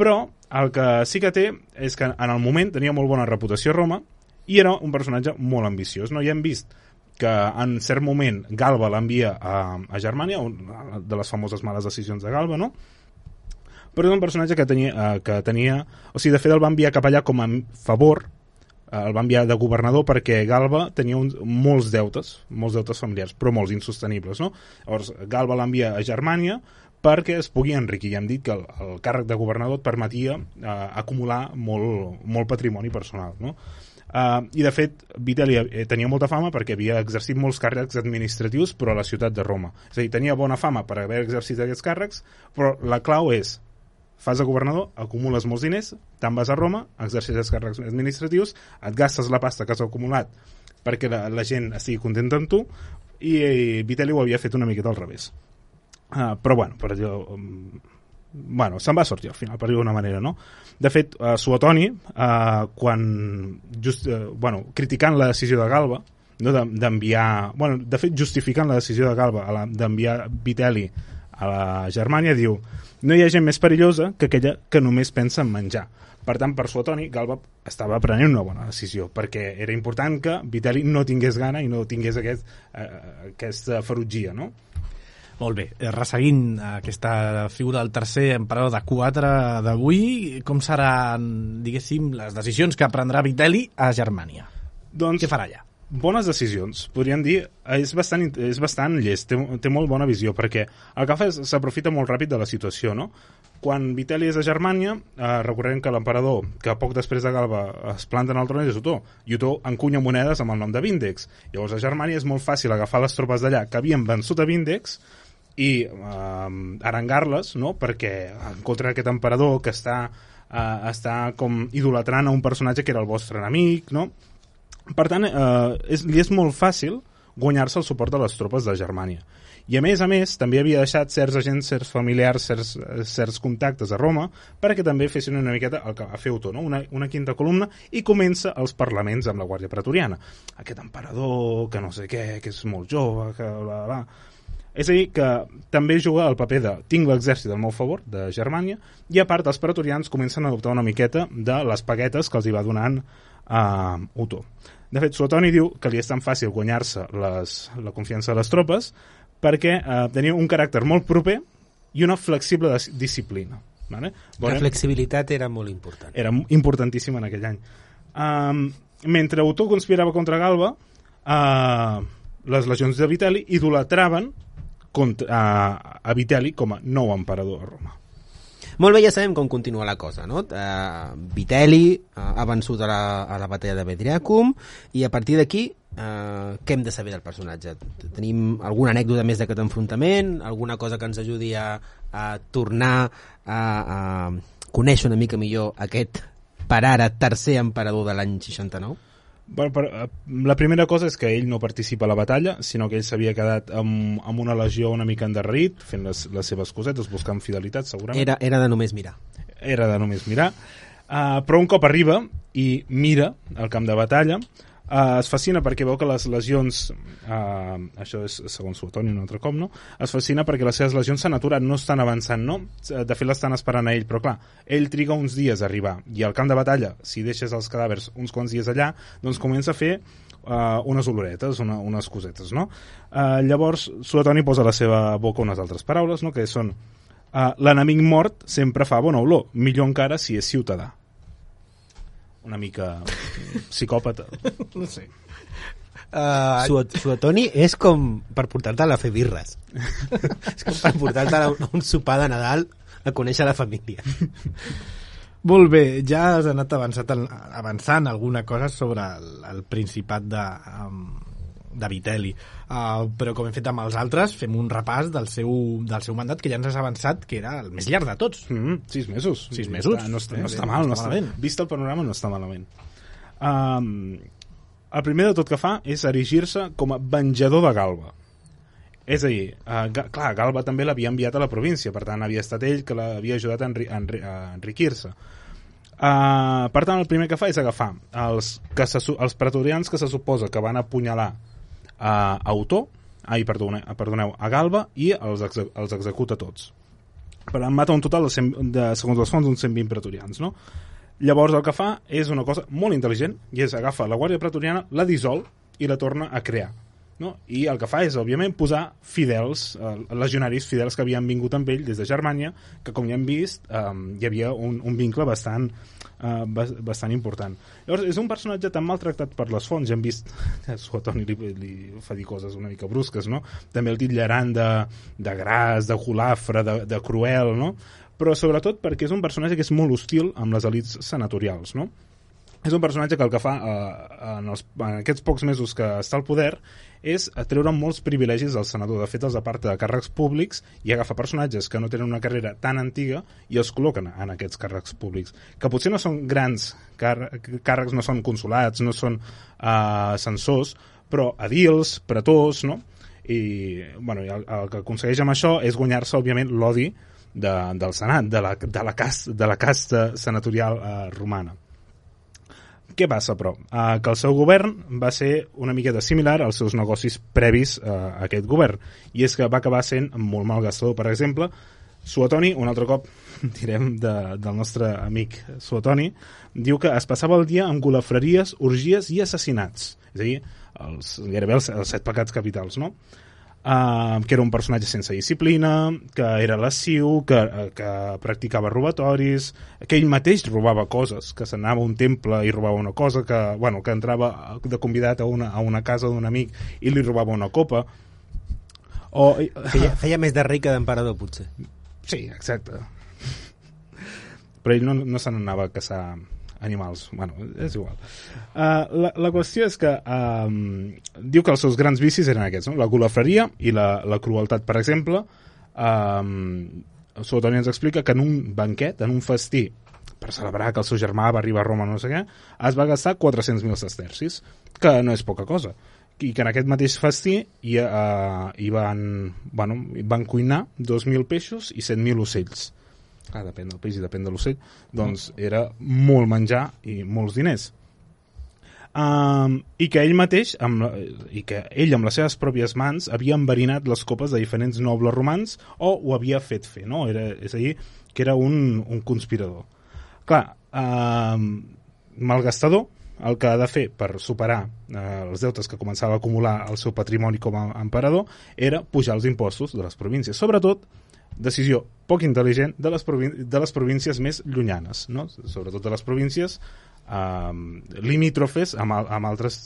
Però el que sí que té és que en el moment tenia molt bona reputació a Roma i era un personatge molt ambiciós. No? I hem vist que en cert moment Galba l'envia a, a Germània, una de les famoses males decisions de Galba, no? però és un personatge que tenia, eh, que tenia... O sigui, de fet, el va enviar cap allà com a favor, eh, el va enviar de governador perquè Galba tenia uns, molts deutes, molts deutes familiars, però molts insostenibles, no? Llavors, Galba l'envia a Germània perquè es pugui enriquir. Ja hem dit que el, el càrrec de governador et permetia eh, acumular molt, molt patrimoni personal, no? Uh, I, de fet, Vitali eh, tenia molta fama perquè havia exercit molts càrrecs administratius però a la ciutat de Roma. És a dir, tenia bona fama per haver exercit aquests càrrecs, però la clau és fas de governador, acumules molts diners, te'n vas a Roma, exerceixes càrrecs administratius, et gastes la pasta que has acumulat perquè la, la gent estigui contenta amb tu i, i Vitali ho havia fet una miqueta al revés. Uh, però bueno, per dir, um, bueno, se'n va sortir al final, per dir d'una manera, no? De fet, uh, Suotoni, uh, quan, just, uh, bueno, criticant la decisió de Galba, no, de- d'enviar, bueno, de fet, justificant la decisió de Galba d'enviar Vitelli a la Germània, diu no hi ha gent més perillosa que aquella que només pensa en menjar. Per tant, per Suotoni, Galba estava prenent una bona decisió, perquè era important que Vitelli no tingués gana i no tingués aquest, eh, aquesta ferotgia, no? Molt bé, eh, resseguint aquesta figura del tercer emperador de 4 d'avui, com seran, diguéssim, les decisions que prendrà Vitelli a Germània? Doncs, Què farà allà? bones decisions, podríem dir, és bastant, és bastant llest, té, té molt bona visió, perquè el que fa és s'aprofita molt ràpid de la situació, no? Quan Vitelli és a Germània, eh, recordem que l'emperador, que poc després de Galba es planta en el tron és Otó, i Otó encunya monedes amb el nom de Vindex. Llavors a Germània és molt fàcil agafar les tropes d'allà que havien vençut a Vindex i eh, arengar-les, no?, perquè en contra d'aquest emperador que està, eh, està com idolatrant a un personatge que era el vostre enemic, no?, per tant, eh, és, li és molt fàcil guanyar-se el suport de les tropes de Germània. I a més a més, també havia deixat certs agents, certs familiars, certs, certs contactes a Roma perquè també fessin una miqueta el que a fer Otó, no? una, una quinta columna, i comença els parlaments amb la Guàrdia Pretoriana. Aquest emperador, que no sé què, que és molt jove, que bla, bla, bla. És a dir, que també juga el paper de tinc l'exèrcit al meu favor, de Germània, i a part els pretorians comencen a adoptar una miqueta de les paguetes que els hi va donant a uh, Otó. De fet, Suetoni diu que li és tan fàcil guanyar-se la confiança de les tropes perquè eh, tenia un caràcter molt proper i una flexible dis- disciplina. Vale? La Veurem- flexibilitat era molt important. era importantíssim en aquell any. Um, mentre Otó conspirava contra Galba, uh, les legions de Vitelli idolatraven contra, uh, a Vitelli com a nou emperador a Roma. Molt bé, ja sabem com continua la cosa, no? Uh, Vitelli uh, ha vençut a la, a la batalla de Bedriacum i a partir d'aquí, uh, què hem de saber del personatge? Tenim alguna anècdota més d'aquest enfrontament? Alguna cosa que ens ajudi a, a tornar a, a conèixer una mica millor aquest per ara tercer emperador de l'any 69? Bueno, per, eh, la primera cosa és que ell no participa a la batalla, sinó que ell s'havia quedat amb, amb una legió una mica endarrerit, fent les, les seves cosetes, buscant fidelitat, segurament. Era, era de només mirar. era de només mirar. Uh, però un cop arriba i mira el camp de batalla, uh, es fascina perquè veu que les legions, uh, això és segons Suetoni un altre cop, no? es fascina perquè les seves legions s'han aturat, no estan avançant, no? De fet l'estan esperant a ell, però clar, ell triga uns dies a arribar, i al camp de batalla, si deixes els cadàvers uns quants dies allà, doncs comença a fer uh, unes oloretes, una, unes cosetes, no? Uh, llavors, Suetoni posa a la seva boca unes altres paraules, no? que són uh, l'enemic mort sempre fa bona olor, millor encara si és ciutadà. Una mica psicòpata. No sé. Uh, Suat, Suatoni és com per portar-te a fer birres. és com per portar-te a un, a un sopar de Nadal a conèixer la família. Molt bé, ja has anat avançat, avançant alguna cosa sobre el, el Principat de, um, de Vitelli. Uh, però com hem fet amb els altres, fem un repàs del seu, del seu mandat, que ja ens has avançat, que era el més llarg de tots. Mm, sis mesos. Sis mesos. Està, no, està, Eh, no està no mal, no està està, malament. Vist el panorama, no està malament. Um, el primer de tot que fa és erigir-se com a venjador de Galba. És a dir, uh, Ga clar, Galba també l'havia enviat a la província, per tant havia estat ell que l'havia ajudat a, enri a, enri a enriquir-se. Uh, per tant, el primer que fa és agafar els, que se, els pretorians que se suposa que van apunyalar a Autor, ai, perdone, perdoneu, a Galba i els, exe els executa tots. Per tant, mata un total de, 100, de segons les fonts, uns 120 pretorians, no? Llavors el que fa és una cosa molt intel·ligent i és agafa la Guàrdia Pretoriana, la dissol i la torna a crear. No? I el que fa és, òbviament, posar fidels, eh, legionaris fidels que havien vingut amb ell des de Germània, que com ja hem vist eh, hi havia un, un vincle bastant, eh, bas- bastant important. Llavors, és un personatge tan maltractat per les fonts, ja hem vist que Suetoni li, li fa dir coses una mica brusques, no? També el titllaran de, de gras, de culafre, de, de cruel, no? Però sobretot perquè és un personatge que és molt hostil amb les elites senatorials, no? és un personatge que el que fa eh, en, els, en aquests pocs mesos que està al poder és treure molts privilegis al senador. De fet, els aparta de càrrecs públics i agafa personatges que no tenen una carrera tan antiga i els col·loquen en aquests càrrecs públics. Que potser no són grans càr càrrecs, no són consulats, no són eh, censors, però edils, pretors, no? I, bueno, el, el que aconsegueix amb això és guanyar-se, òbviament, l'odi de, del Senat, de la, de, la casta, de la casta senatorial eh, romana. Què passa, però? Uh, que el seu govern va ser una miqueta similar als seus negocis previs uh, a aquest govern. I és que va acabar sent molt mal gastador. Per exemple, Suetoni, un altre cop direm de, del nostre amic Suetoni, diu que es passava el dia amb golafreries, orgies i assassinats. És a dir, els, gairebé els, els set pecats capitals, no? Uh, que era un personatge sense disciplina, que era lasciu, que, uh, que practicava robatoris, que ell mateix robava coses, que s'anava a un temple i robava una cosa, que, bueno, que entrava de convidat a una, a una casa d'un amic i li robava una copa. O, Feia, feia més de rei que d'emperador, potser. Sí, exacte. Però ell no, no se n'anava a caçar animals. Bueno, és igual. Uh, la, la qüestió és que um, diu que els seus grans vicis eren aquests, no? la golafreria i la, la crueltat. Per exemple, um, Suetoni ens explica que en un banquet, en un festí, per celebrar que el seu germà va arribar a Roma no sé què, es va gastar 400.000 sestercis, que no és poca cosa. i que en aquest mateix festí hi, uh, hi, van, bueno, van cuinar 2.000 peixos i 100.000 ocells. Ah, depèn del peix i depèn de l'ocell. Doncs era molt menjar i molts diners. Um, i que ell mateix amb la, i que ell amb les seves pròpies mans havia enverinat les copes de diferents nobles romans o ho havia fet fer, no? Era, és a dir, que era un, un conspirador. Clar, um, malgastador, el que ha de fer per superar eh, els deutes que començava a acumular el seu patrimoni com a emperador era pujar els impostos de les províncies. Sobretot, decisió poc intel·ligent de les, de les províncies més llunyanes, no? sobretot de les províncies eh, limítrofes amb, amb altres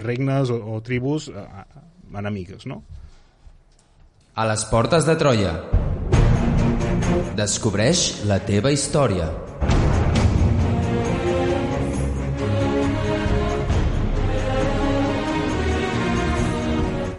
regnes o, o tribus eh, enemigues. No? A les portes de Troia. Descobreix la teva història.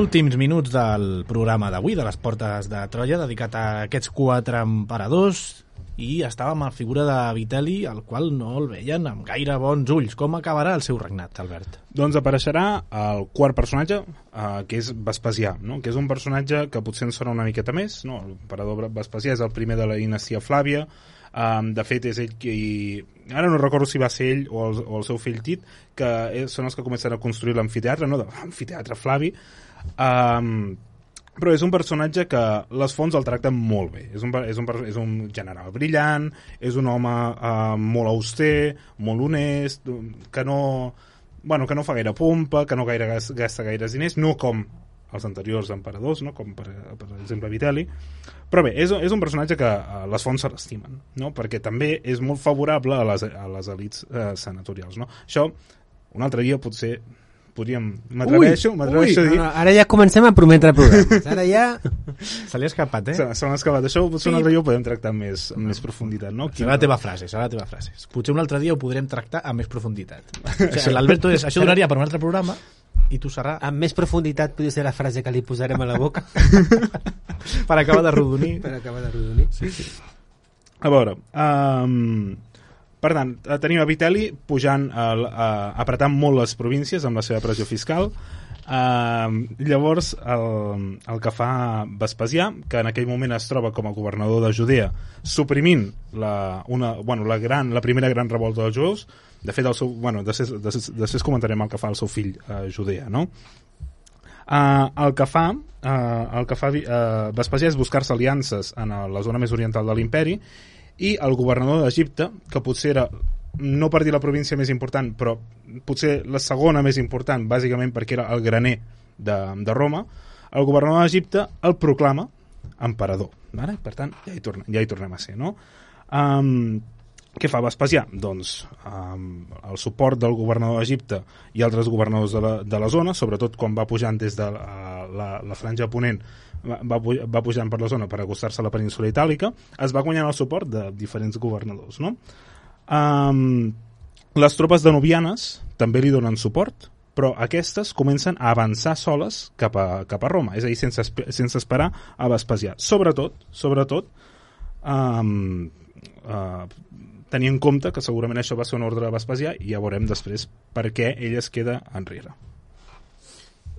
Últims minuts del programa d'avui, de les Portes de Troia, dedicat a aquests quatre emperadors, i estàvem a la figura de Vitelli, el qual no el veien amb gaire bons ulls. Com acabarà el seu regnat, Albert? Doncs apareixerà el quart personatge, eh, que és Vespasià, no? que és un personatge que potser ens sona una miqueta més. No? L'emperador Vespasià és el primer de la dinastia Flàvia, um, de fet és ell qui... Ara no recordo si va ser ell o el, o el seu fill Tit, que és, són els que comencen a construir l'amfiteatre, no? l'amfiteatre Flavi, Um, però és un personatge que les fonts el tracten molt bé. És un, és un, és un general brillant, és un home uh, molt auster, molt honest, que no, bueno, que no fa gaire pompa, que no gaire gasta gaires diners, no com els anteriors emperadors, no? com per, per exemple Vitelli. Però bé, és, és un personatge que uh, les fonts se l'estimen, no? perquè també és molt favorable a les, a les elites uh, senatorials. No? Això, un altre dia potser podríem... M'atreveixo, m'atreveixo a dir... No, no, ara ja comencem a prometre programes. Ara ja... Se li ha escapat, eh? Se, se m'ha escapat. Això potser un altre dia ho podem tractar amb més, amb més profunditat, no? Serà la teva frase, serà la teva frase. Potser un altre dia ho podrem tractar amb més profunditat. O sigui, L'Alberto és... Això donaria per un altre programa i tu serà... Amb més profunditat podria ser la frase que li posarem a la boca. per acabar de rodonir. Per acabar de rodonir. Sí, sí. A veure, um, per tant, eh, tenim a Vitelli pujant, el, uh, apretant molt les províncies amb la seva pressió fiscal. Uh, llavors, el, el que fa Vespasià, que en aquell moment es troba com a governador de Judea, suprimint la, una, bueno, la, gran, la primera gran revolta dels jueus, de fet, el seu, bueno, després, després, després comentarem el que fa el seu fill a uh, Judea, no? Uh, el que fa, uh, el que fa uh, Vespasià és buscar-se aliances en la zona més oriental de l'imperi i el governador d'Egipte, que potser era no per dir la província més important, però potser la segona més important, bàsicament perquè era el graner de, de Roma, el governador d'Egipte el proclama emperador. Vale? Per tant, ja hi, tornem, ja hi tornem a ser. No? Um, què fa Vespasià? Doncs um, el suport del governador d'Egipte i altres governadors de la, de la zona, sobretot quan va pujant des de la, la, la franja ponent va, va pujant per la zona per acostar-se a la península itàlica, es va guanyant el suport de diferents governadors. No? Um, les tropes danubianes també li donen suport, però aquestes comencen a avançar soles cap a, cap a Roma, és a dir, sense, sense esperar a Vespasià. Sobretot, sobretot, um, uh, tenir en compte que segurament això va ser un ordre de Vespasià i ja veurem després per què ell es queda enrere.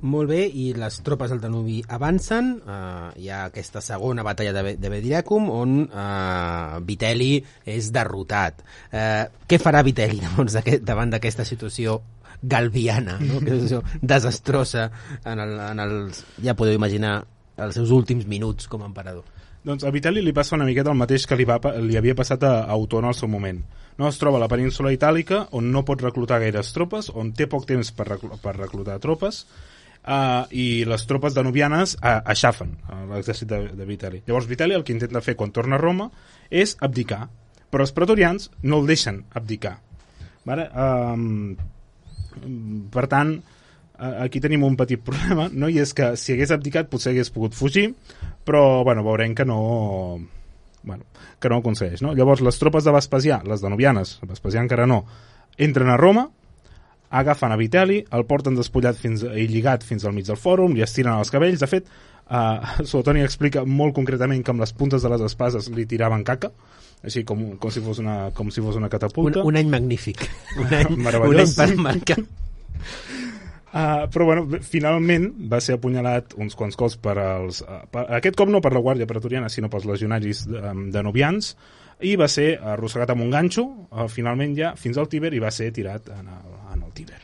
Molt bé, i les tropes del Danubi avancen, uh, hi ha aquesta segona batalla de, de Bedriacum on uh, Vitelli és derrotat. Uh, què farà Vitelli llavors, davant d'aquesta situació galviana, no? aquesta situació desastrosa en, el, en els, ja podeu imaginar els seus últims minuts com a emperador. Doncs a Vitali li passa una miqueta el mateix que li, va, li havia passat a, a Otó en el seu moment. No es troba a la península itàlica, on no pot reclutar gaires tropes, on té poc temps per, reclu per reclutar tropes, uh, i les tropes danubianes uh, aixafen uh, l'exèrcit de, de Vitali. Llavors Vitali el que intenta fer quan torna a Roma és abdicar, però els pretorians no el deixen abdicar. Vale? Um, per tant, eh, aquí tenim un petit problema, no? i és que si hagués abdicat potser hagués pogut fugir, però bueno, veurem que no bueno, que no ho aconsegueix. No? Llavors, les tropes de Vespasià, les danubianes, Vespasià encara no, entren a Roma, agafen a Vitelli, el porten despullat fins, i lligat fins al mig del fòrum, li estiren els cabells. De fet, uh, Suetoni explica molt concretament que amb les puntes de les espases li tiraven caca, així com, com, si, fos una, com si fos una Un, catapulta. un any magnífic. Un any, un any per marcar. Uh, però bueno, finalment va ser apunyalat uns quants cops per als... Uh, per, aquest cop no per la Guàrdia Pretoriana, sinó pels legionaris de, um, danubians, i va ser arrossegat amb un ganxo, uh, finalment ja, fins al Tíber, i va ser tirat en el Tíber.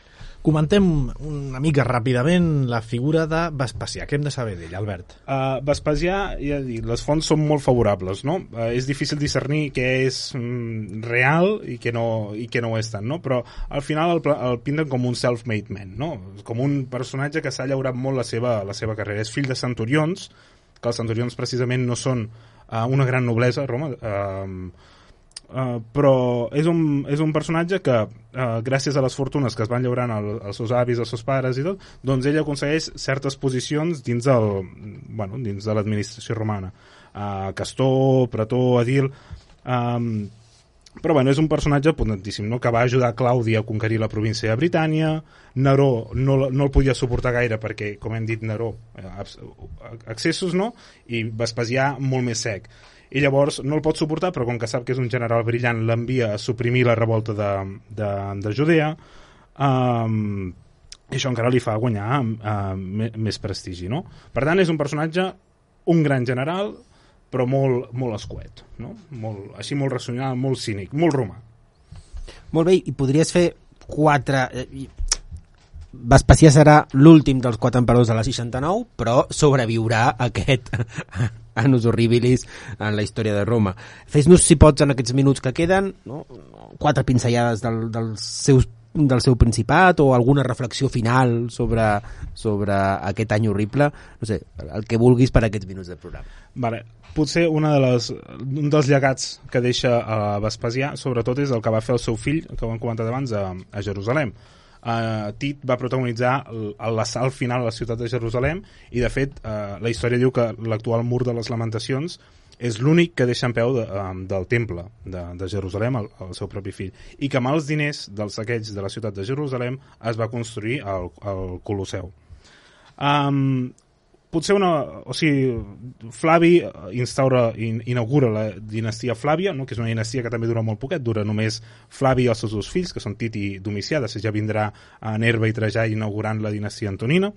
Comentem una mica ràpidament la figura de Vespasià. Què hem de saber d'ell, Albert? Uh, Vespasià, ja dic, les fonts són molt favorables, no? Uh, és difícil discernir què és mm, real i què, no, i què no ho és tant, no? Però al final el, el pinten com un self-made man, no? Com un personatge que s'ha llaurat molt la seva, la seva carrera. És fill de centurions, que els centurions precisament no són uh, una gran noblesa Roma, uh, Uh, però és un, és un personatge que uh, gràcies a les fortunes que es van llaurant al, als seus avis, als seus pares i tot, doncs ell aconsegueix certes posicions dins, el, bueno, dins de l'administració romana uh, Castor, Pretor, Edil um, però bueno, és un personatge potentíssim no? que va ajudar Claudi a conquerir la província de Britània Neró no, no el podia suportar gaire perquè, com hem dit, Neró eh, excessos, no? i Vespasià molt més sec i llavors no el pot suportar, però com que sap que és un general brillant, l'envia a suprimir la revolta de, de, de Judea, um, i això encara li fa guanyar uh, més prestigi, no? Per tant, és un personatge, un gran general, però molt, molt escuet, no? Molt, així molt racional, molt cínic, molt romà. Molt bé, i podries fer quatre... eh, Vespasià serà l'últim dels quatre emperadors de la 69, però sobreviurà aquest Annus Horribilis en la història de Roma. Fes-nos, si pots, en aquests minuts que queden, no? quatre pinzellades del, dels seus del seu principat o alguna reflexió final sobre, sobre aquest any horrible no sé, el que vulguis per aquests minuts de programa Vale. Potser una de les, un dels llegats que deixa a Vespasià, sobretot, és el que va fer el seu fill, que ho hem comentat abans, a, a Jerusalem. Uh, Tit va protagonitzar l'assalt final a la ciutat de Jerusalem i, de fet, uh, la història diu que l'actual mur de les lamentacions és l'únic que deixa en peu de, um, del temple de, de Jerusalem al, al seu propi fill i que amb els diners dels saqueig de la ciutat de Jerusalem es va construir el, el Colosseu. Um, potser una... O sigui, Flavi eh, instaura, in, inaugura la dinastia Flàvia, no? que és una dinastia que també dura molt poquet, dura només Flavi i els seus dos fills, que són Tit i Domicià, després ja vindrà a Nerva i Trajà inaugurant la dinastia Antonina,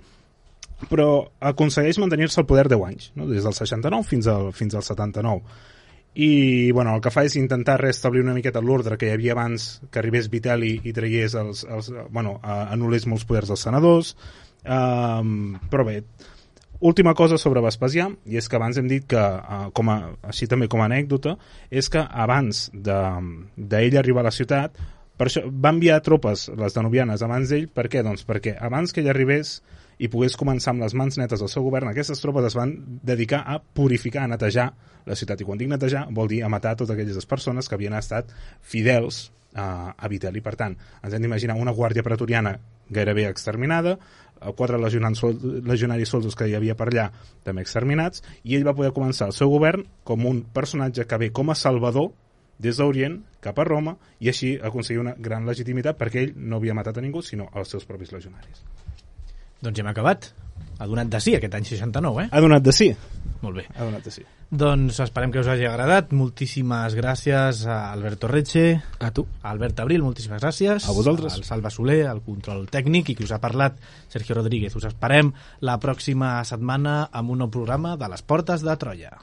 però aconsegueix mantenir-se al poder 10 anys, no? des del 69 fins al, fins al 79. I bueno, el que fa és intentar restablir una miqueta l'ordre que hi havia abans que arribés Vitelli i tragués els, els, bueno, a- anul·lés molts poders dels senadors, um, però bé, última cosa sobre Vespasià, i és que abans hem dit que, uh, com a, així també com a anècdota, és que abans d'ell de, arribar a la ciutat, per això va enviar tropes, les danubianes, abans d'ell, per què? Doncs perquè abans que ell arribés i pogués començar amb les mans netes el seu govern, aquestes tropes es van dedicar a purificar, a netejar la ciutat. I quan dic netejar, vol dir a matar totes aquelles persones que havien estat fidels a, a Vitelli. Per tant, ens hem d'imaginar una guàrdia pretoriana gairebé exterminada, eh, quatre legionants, sol- legionaris soldos que hi havia per allà també exterminats, i ell va poder començar el seu govern com un personatge que ve com a salvador des d'Orient cap a Roma i així aconseguir una gran legitimitat perquè ell no havia matat a ningú sinó als seus propis legionaris. Doncs ja hem acabat. Ha donat de sí aquest any 69, eh? Ha donat de sí. Molt bé. Ha donat de sí. Doncs esperem que us hagi agradat. Moltíssimes gràcies a Alberto Reche, A tu. a Albert Abril, moltíssimes gràcies. A vosaltres. Al Salva Soler, al control tècnic, i qui us ha parlat, Sergio Rodríguez. Us esperem la pròxima setmana amb un nou programa de les Portes de Troia.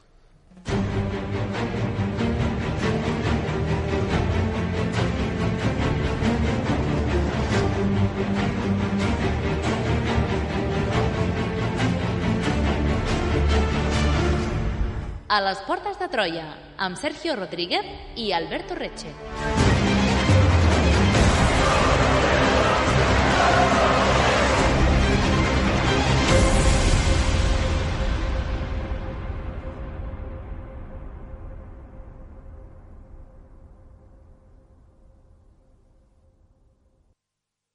A les portes de Troia, amb Sergio Rodríguez i Alberto Reche.